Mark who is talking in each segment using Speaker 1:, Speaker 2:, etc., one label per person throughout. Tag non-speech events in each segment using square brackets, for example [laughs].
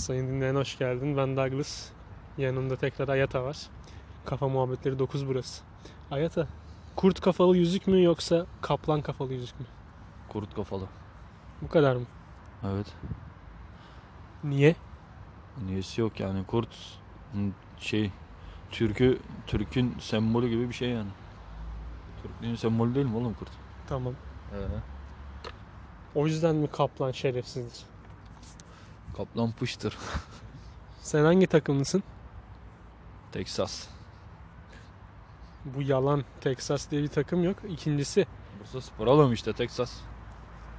Speaker 1: Sayın dinleyen hoş geldin. Ben Douglas. Yanımda tekrar Ayata var. Kafa muhabbetleri 9 burası. Ayata, kurt kafalı yüzük mü yoksa kaplan kafalı yüzük mü?
Speaker 2: Kurt kafalı.
Speaker 1: Bu kadar mı?
Speaker 2: Evet.
Speaker 1: Niye?
Speaker 2: Niyesi yok yani kurt şey Türk'ü Türk'ün sembolü gibi bir şey yani. Türklüğün sembolü değil mi oğlum kurt?
Speaker 1: Tamam.
Speaker 2: Ee,
Speaker 1: O yüzden mi kaplan şerefsizdir?
Speaker 2: Kaplan pıştır.
Speaker 1: Sen hangi takımlısın?
Speaker 2: Texas.
Speaker 1: Bu yalan. Texas diye bir takım yok. İkincisi
Speaker 2: Bursa Spor oğlum işte Texas.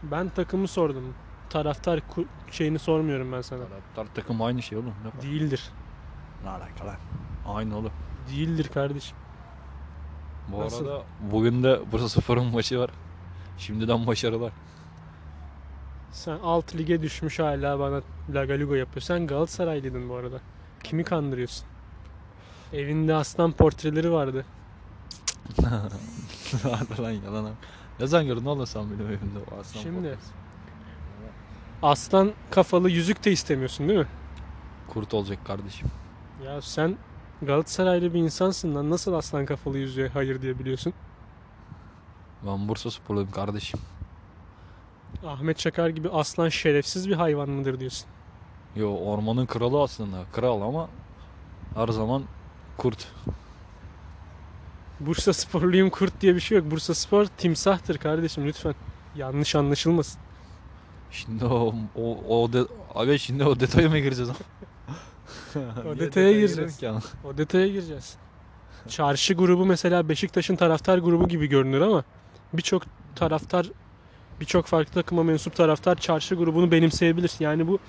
Speaker 1: ben takımı sordum. Taraftar ku- şeyini sormuyorum ben sana.
Speaker 2: Taraftar takım aynı şey oğlum. Ne,
Speaker 1: Değildir.
Speaker 2: ne alaka lan? Aynı oğlum.
Speaker 1: Değildir kardeşim.
Speaker 2: Bu
Speaker 1: Nasıl?
Speaker 2: arada bugün de Bursa Spor'un [laughs] maçı var. Şimdiden başarılar.
Speaker 1: Sen alt lige düşmüş hala bana lagalugo yapıyor. Sen Galatasaraylıydın bu arada. Kimi kandırıyorsun? Evinde aslan portreleri vardı. [laughs]
Speaker 2: Hadi lan yalan abi. Ne zaman gördün oğlum sen benim evimde o aslan
Speaker 1: Şimdi.
Speaker 2: portresi?
Speaker 1: Aslan kafalı yüzük de istemiyorsun değil mi?
Speaker 2: Kurt olacak kardeşim.
Speaker 1: Ya sen Galatasaraylı bir insansın lan. Nasıl aslan kafalı yüzüğe hayır diyebiliyorsun?
Speaker 2: Ben Bursa Sporluyum kardeşim.
Speaker 1: Ahmet Çakar gibi aslan şerefsiz bir hayvan mıdır diyorsun?
Speaker 2: Yo ormanın kralı aslında. Kral ama her zaman kurt.
Speaker 1: Bursa sporluyum kurt diye bir şey yok. Bursa spor timsahtır kardeşim lütfen. Yanlış anlaşılmasın.
Speaker 2: Şimdi o o o de, abi şimdi o detaya mı gireceğiz? [laughs]
Speaker 1: O detaya gireceğiz. O detaya gireceğiz. Çarşı grubu mesela Beşiktaş'ın taraftar grubu gibi görünür ama birçok taraftar birçok farklı takıma mensup taraftar çarşı grubunu benimseyebilir. Yani bu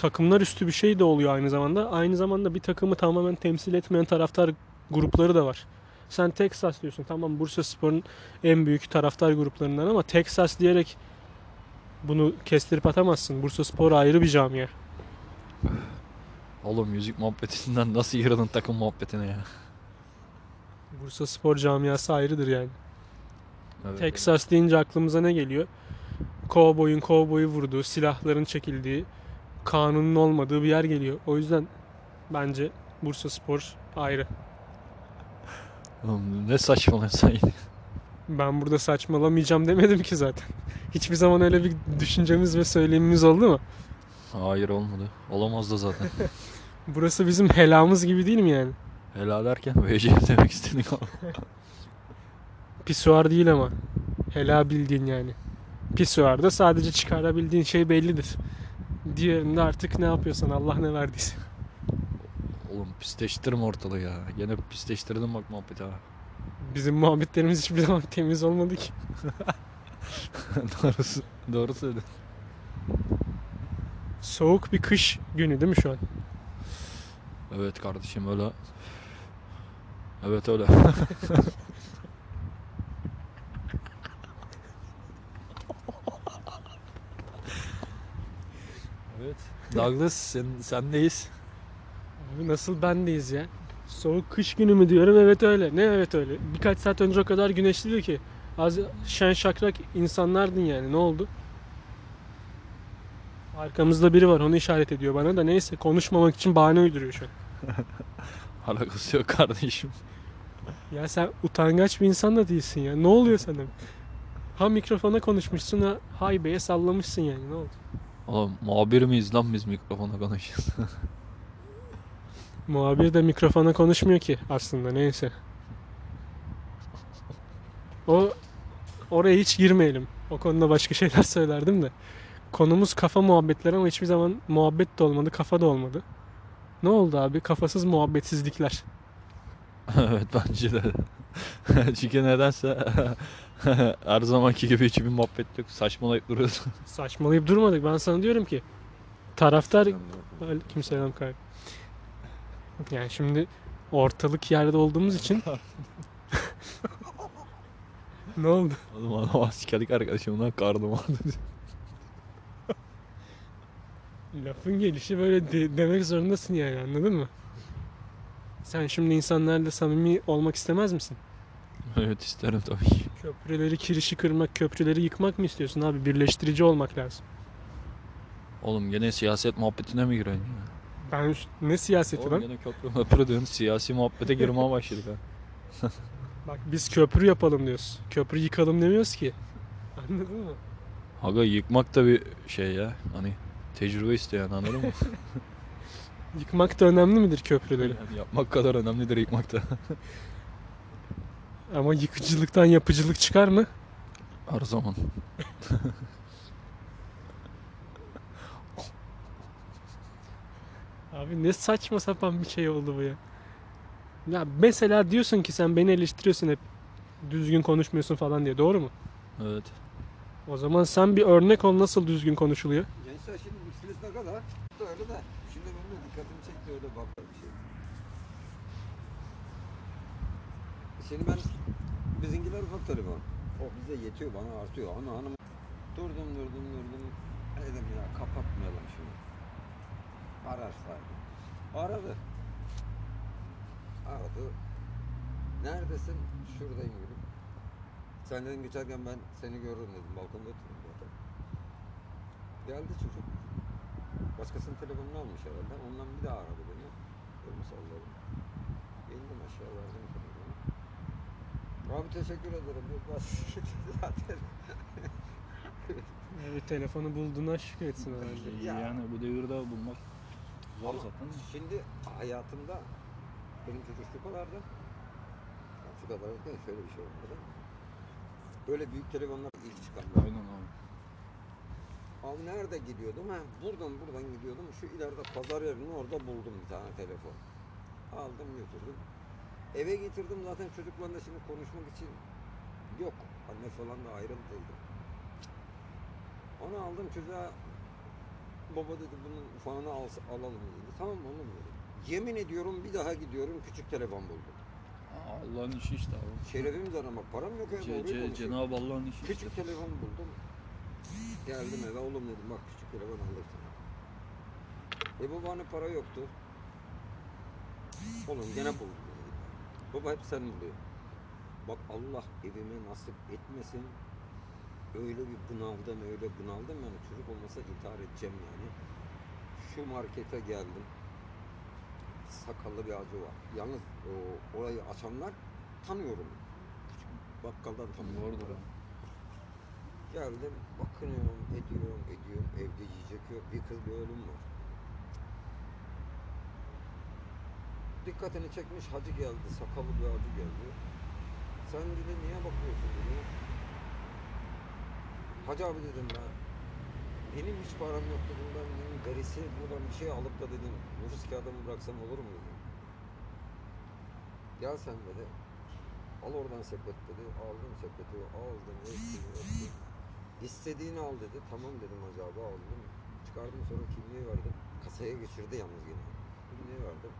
Speaker 1: takımlar üstü bir şey de oluyor aynı zamanda. Aynı zamanda bir takımı tamamen temsil etmeyen taraftar grupları da var. Sen Texas diyorsun. Tamam Bursa Spor'un en büyük taraftar gruplarından ama Texas diyerek bunu kestirip atamazsın. Bursa Spor ayrı bir camia.
Speaker 2: Oğlum müzik muhabbetinden nasıl girdin takım muhabbetine ya?
Speaker 1: Bursa Spor camiası ayrıdır yani.
Speaker 2: Evet.
Speaker 1: Texas deyince aklımıza ne geliyor? Kovboyun kovboyu vurduğu, silahların çekildiği, kanunun olmadığı bir yer geliyor. O yüzden bence Bursa Spor ayrı.
Speaker 2: Oğlum ne saçmalıyorsun sen?
Speaker 1: Ben burada saçmalamayacağım demedim ki zaten. Hiçbir zaman öyle bir düşüncemiz ve söylemimiz oldu mu?
Speaker 2: Hayır olmadı. Olamaz da zaten. [laughs]
Speaker 1: Burası bizim helamız gibi değil mi yani?
Speaker 2: Helal derken VC [laughs] demek istedik.
Speaker 1: Pisuar değil ama. Hela bildiğin yani. Pisuarda sadece çıkarabildiğin şey bellidir. Diğerinde artık ne yapıyorsan Allah ne verdiyse.
Speaker 2: Oğlum pisleştirme ortalığı ya. Gene pisleştirdin bak muhabbeti ha.
Speaker 1: Bizim muhabbetlerimiz hiçbir zaman temiz olmadı ki. [laughs]
Speaker 2: doğrusu, doğru söyledin.
Speaker 1: Soğuk bir kış günü değil mi şu an?
Speaker 2: Evet kardeşim öyle. Evet öyle. [laughs] Douglas sen, sendeyiz.
Speaker 1: Abi nasıl bendeyiz ya? Soğuk kış günü mü diyorum evet öyle. Ne evet öyle. Birkaç saat önce o kadar güneşliydi ki. Az şen şakrak insanlardın yani ne oldu? Arkamızda biri var onu işaret ediyor bana da neyse konuşmamak için bahane uyduruyor şu an. [laughs]
Speaker 2: Alakası yok kardeşim.
Speaker 1: Ya sen utangaç bir insan da değilsin ya. Ne oluyor sana? Ha mikrofona konuşmuşsun ha haybeye sallamışsın yani ne oldu?
Speaker 2: Oğlum muhabir miyiz lan biz mikrofona konuşuyoruz. [laughs]
Speaker 1: Muhabir de mikrofona konuşmuyor ki aslında neyse. O oraya hiç girmeyelim. O konuda başka şeyler [laughs] söylerdim de. Konumuz kafa muhabbetleri ama hiçbir zaman muhabbet de olmadı, kafa da olmadı. Ne oldu abi? Kafasız muhabbetsizlikler. [laughs]
Speaker 2: evet bence de. Çünkü nedense [laughs] her zamanki gibi hiçbir muhabbet yok. Saçmalayıp duruyoruz. [laughs]
Speaker 1: Saçmalayıp durmadık. Ben sana diyorum ki taraftar Aleykümselam kanka. Yani şimdi ortalık yerde olduğumuz için [laughs] ne oldu?
Speaker 2: Oğlum adam askerlik arkadaşım lan karnım ağrıdı.
Speaker 1: Lafın gelişi böyle de- demek zorundasın yani anladın mı? Sen şimdi insanlarla samimi olmak istemez misin?
Speaker 2: evet isterim tabii ki.
Speaker 1: Köprüleri kirişi kırmak, köprüleri yıkmak mı istiyorsun abi? Birleştirici olmak lazım.
Speaker 2: Oğlum gene siyaset muhabbetine mi giriyorsun ya?
Speaker 1: Ben ne siyaseti
Speaker 2: Oğlum
Speaker 1: lan?
Speaker 2: gene köprü möprü diyorsun. Siyasi muhabbete girmeye başladık ha. [laughs] [laughs]
Speaker 1: Bak biz köprü yapalım diyoruz. Köprü yıkalım demiyoruz ki. Anladın mı?
Speaker 2: Aga yıkmak da bir şey ya. Hani tecrübe isteyen anladın mı? [laughs]
Speaker 1: Yıkmak da önemli midir köprüleri?
Speaker 2: Yani yapmak kadar önemlidir yıkmak da.
Speaker 1: Ama yıkıcılıktan yapıcılık çıkar mı?
Speaker 2: Her zaman.
Speaker 1: Abi ne saçma sapan bir şey oldu bu ya. Ya mesela diyorsun ki sen beni eleştiriyorsun hep düzgün konuşmuyorsun falan diye doğru mu?
Speaker 2: Evet.
Speaker 1: O zaman sen bir örnek ol nasıl düzgün konuşuluyor.
Speaker 3: Gençler şimdi bisiklet ne kadar? Öyle de. Şimdi benim de dikkatimi çekti öyle bak bir şey. Şimdi ben bizimkiler ufak telefon. O bize yetiyor bana artıyor. Ana hanım durdum durdum durdum. Dedim ya kapatmayalım şunu. Ararsaydı. Aradı. Aradı. Neredesin? Şuradayım dedim. Sen dedim geçerken ben seni gördüm dedim. Balkonda oturdum zaten. Geldi çocuk. Başkasının telefonunu almış herhalde. Ondan bir daha aradı beni. Dedim salladım. İndim aşağı verdim. Abi teşekkür ederim. [laughs] Zaten.
Speaker 1: Evet telefonu bulduğuna şükretsin herhalde.
Speaker 3: Ya.
Speaker 2: Yani bu devirde bulmak zor
Speaker 3: Ama
Speaker 2: zaten.
Speaker 3: Şimdi hayatımda benim çocuk şu kadardı. Şu kadar derken şöyle bir şey olmadı. Böyle büyük telefonlar ilk çıkan.
Speaker 2: Aynen abi.
Speaker 3: Abi nerede gidiyordum? Ha, buradan buradan gidiyordum. Şu ileride pazar yerinin orada buldum bir tane telefon. Aldım götürdüm. Eve getirdim zaten çocuklarla şimdi konuşmak için yok. Anne falan da ayrıldıydı. Onu aldım çocuğa baba dedi bunun ufağını al, alalım dedi. Tamam oğlum dedim. Yemin ediyorum bir daha gidiyorum küçük telefon buldum.
Speaker 2: Allah'ın işi işte abi.
Speaker 3: Şerefimiz aramak param yok.
Speaker 2: Ce- Ce-. Cenab-ı Allah'ın işi
Speaker 3: Küçük
Speaker 2: işte.
Speaker 3: telefon buldum. Geldim eve oğlum dedim bak küçük telefon aldık sana. E babanın para yoktu. Oğlum gene buldum. Baba hep sen buluyor. Bak Allah evime nasip etmesin. Öyle bir bunaldım öyle bunaldım yani çocuk olmasa intihar edeceğim yani. Şu markete geldim. Sakallı bir acı var. Yalnız o orayı açanlar tanıyorum. Küçük bakkaldan tanıyorum.
Speaker 2: Doğrudur.
Speaker 3: Geldim, bakınıyorum, ediyorum, ediyorum. Evde yiyecek yok. Bir kız bir oğlum var. Dikkatini çekmiş hacı geldi, sakallı bir hacı geldi. Sen dedi niye bakıyorsun dedi. Hacı abi dedim ben. Benim hiç param yok dedim ben dedim, derisi buradan bir şey alıp da dedim nüfus kağıdımı bıraksam olur mu dedim. Gel sen dedi. Al oradan sepet dedi. Aldım sepeti, aldım, ettim, ettim. İstediğini al dedi. Tamam dedim hacı abi aldım. Çıkardım sonra kimliği verdim. Kasaya geçirdi yalnız yine. Kimliği verdim.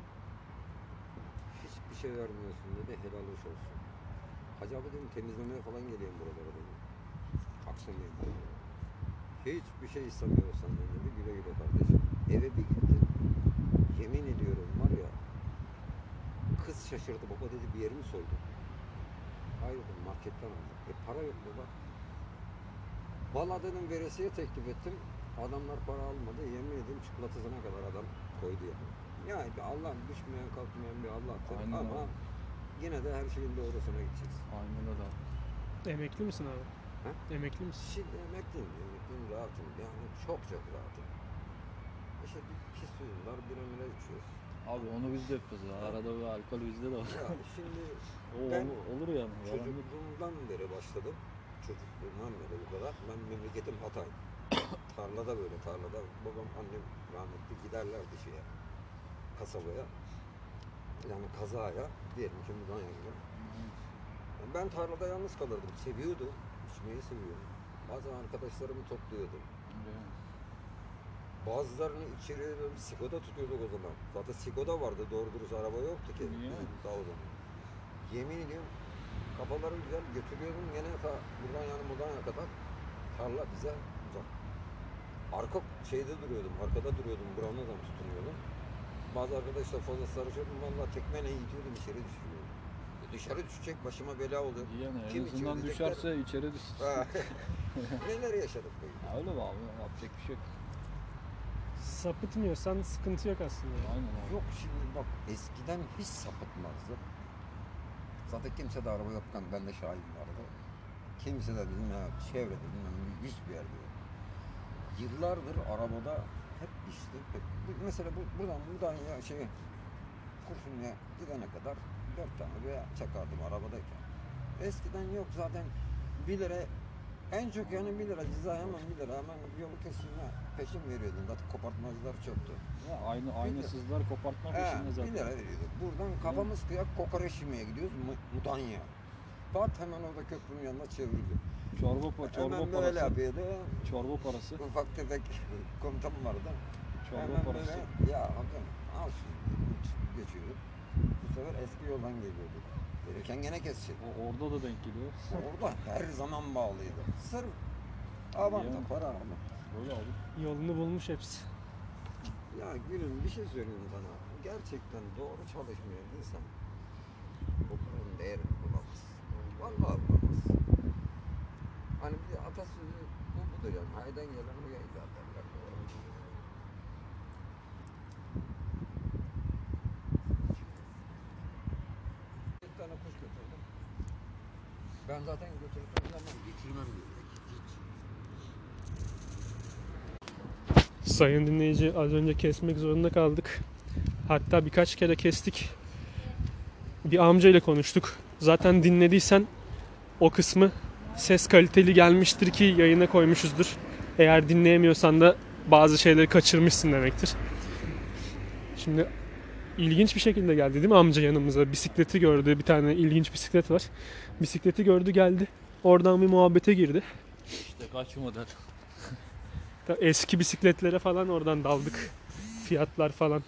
Speaker 3: Hiçbir şey vermiyorsun dedi. Helal hoş olsun. Hacı abi dedim temizlemeye falan geleyim buralara dedim. Akşam yemeği. Hiçbir şey istemiyorsan dedi. Güle güle kardeşim. Eve bir gittim. Yemin ediyorum var ya. Kız şaşırdı. Baba dedi bir yerimi soydu. Hayır dedim marketten aldım. E para yok baba. Valla dedim veresiye teklif ettim. Adamlar para almadı. Yemin ederim çikolatasına kadar adam koydu yani. Yani bir Allah'ın düşmeyen kalkmayan bir Allah'tır.
Speaker 2: Aynen
Speaker 3: Ama
Speaker 2: abi.
Speaker 3: yine de her şeyin doğrusuna gideceksin.
Speaker 2: Aynen öyle abi.
Speaker 1: Emekli misin abi?
Speaker 3: Ha?
Speaker 1: Emekli misin?
Speaker 3: Şimdi emekliyim, emekliyim rahatım. Yani çok çok rahatım. İşte bir iki suyum var, bir ömre içiyoruz.
Speaker 2: Abi onu biz de yapıyoruz ya. Arada bir alkol bizde de var.
Speaker 3: Ya şimdi [laughs]
Speaker 2: O
Speaker 3: Ben
Speaker 2: olur, yani.
Speaker 3: çocukluğumdan beri başladım. Çocukluğumdan beri bu kadar. Ben memleketim Hatay. [coughs] tarlada böyle tarlada. Babam annem rahmetli giderlerdi şeye. Kasabaya. Yani kazaya. Diyelim ki Mudanya gibi. Yani Ben tarlada yalnız kalırdım. Seviyordum. İçmeyi seviyorum. Bazen arkadaşlarımı topluyordum. Bazılarını içeriye Sigoda tutuyorduk o zaman. Zaten Sigoda vardı. Doğru dürüst araba yoktu ki.
Speaker 2: Niye?
Speaker 3: Daha o zaman. Yemin ediyorum kafaları güzel götürüyordum. Gene ta buradan yani Mudanya kadar tarla bize uzak. Arka şeyde duruyordum. Arkada duruyordum. Buranın tutunuyordum. Bazı arkadaşlar fazla sarışıyordum. Valla tekmeyle itiyordum içeri düşürüyordum. E Dışarı düşecek başıma bela oldu.
Speaker 2: Yani en azından düşerse içeri düşsün. [laughs]
Speaker 3: Neler yaşadık be.
Speaker 2: Ya öyle mi abi? Yapacak bir şey yok.
Speaker 1: sapıtmıyorsan sıkıntı yok aslında.
Speaker 2: Aynen abi.
Speaker 3: Yok şimdi bak eskiden hiç sapıtmazdı. Zaten kimse de araba yokken ben de şahidim vardı. Kimse de bizim ya çevrede bilmem hiçbir yerde yok. Yıllardır arabada hep işte hep, mesela bu, buradan buradan ya şey Kurşun'a gidene kadar dört tane veya çakardım arabadayken. Eskiden yok zaten 1 lira en çok yani 1 lira ceza hemen 1 lira hemen yolu kesilme peşin veriyordun. Zaten kopartmacılar çoktu.
Speaker 2: Ya aynı aynısızlar kopartma peşinde
Speaker 3: 1
Speaker 2: zaten.
Speaker 3: lira veriyorduk. Buradan kafamız kıyak kokoreç yemeye gidiyoruz Mu- Mudanya. Pat hemen orada köprünün yanına çevirdi.
Speaker 2: Çorba, pa- çorba
Speaker 3: Hemen
Speaker 2: parası.
Speaker 3: böyle yapıyordu.
Speaker 2: Çorba parası.
Speaker 3: Ufak tefek komutan vardı.
Speaker 2: Çorba
Speaker 3: hemen
Speaker 2: parası.
Speaker 3: böyle ya hocam al şunu geçiyorduk. Bu sefer eski yoldan geliyorduk. Gelirken gene kesecek.
Speaker 2: O, orada da denk geliyor.
Speaker 3: Orada her zaman bağlıydı. Sırf avanta para alma.
Speaker 2: Böyle abi.
Speaker 1: Yolunu bulmuş hepsi.
Speaker 3: Ya gülüm bir şey söyleyeyim sana. Gerçekten doğru çalışmayan insan bu paranın değerini bulamaz. Vallahi atasözü bu budur yani. Haydan gelen buraya ithal derler. Bir tane kuş götürdüm. Ben zaten götürdüğüm zaman getirmem. Hiç.
Speaker 1: Sayın dinleyici az önce kesmek zorunda kaldık. Hatta birkaç kere kestik. Bir amca ile konuştuk. Zaten dinlediysen o kısmı ses kaliteli gelmiştir ki yayına koymuşuzdur. Eğer dinleyemiyorsan da bazı şeyleri kaçırmışsın demektir. Şimdi ilginç bir şekilde geldi değil mi amca yanımıza? Bisikleti gördü. Bir tane ilginç bisiklet var. Bisikleti gördü geldi. Oradan bir muhabbete girdi.
Speaker 2: İşte kaç model.
Speaker 1: Ta- Eski bisikletlere falan oradan daldık. Fiyatlar falan.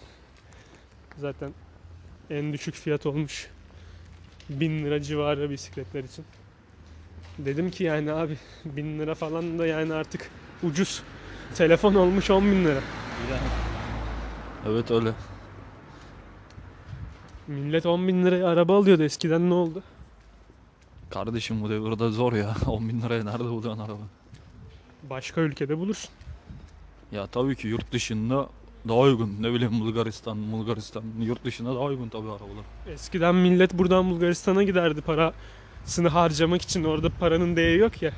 Speaker 1: Zaten en düşük fiyat olmuş. 1000 lira civarı bisikletler için. Dedim ki yani abi [laughs] 1000 lira falan da yani artık ucuz. Telefon olmuş 10 bin lira.
Speaker 2: Evet öyle.
Speaker 1: Millet 10 bin liraya araba alıyordu eskiden ne oldu?
Speaker 2: Kardeşim bu devirde zor ya. [laughs] 10 bin liraya nerede buluyorsun araba?
Speaker 1: Başka ülkede bulursun.
Speaker 2: Ya tabii ki yurt dışında daha uygun. Ne bileyim Bulgaristan, Bulgaristan. Yurt dışında daha uygun tabii arabalar.
Speaker 1: Eskiden millet buradan Bulgaristan'a giderdi parasını harcamak için. Orada paranın değeri yok ya.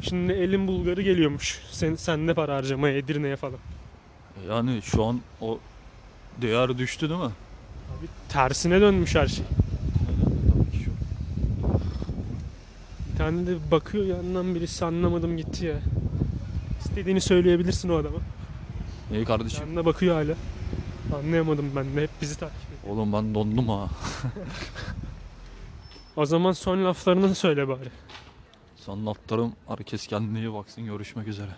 Speaker 1: Şimdi elin Bulgarı geliyormuş. Sen, sen de para harcamaya Edirne'ye falan.
Speaker 2: Yani şu an o değer düştü değil mi?
Speaker 1: Abi tersine dönmüş her şey. Bir tane de bakıyor yandan birisi anlamadım gitti ya. İstediğini söyleyebilirsin o adama.
Speaker 2: İyi kardeşim.
Speaker 1: Yanına bakıyor hala. Anlayamadım ben de hep bizi takip ediyor.
Speaker 2: Oğlum ben dondum ha. [laughs]
Speaker 1: O zaman son laflarını söyle bari.
Speaker 2: Son notlarım herkes kendine iyi baksın. Görüşmek üzere.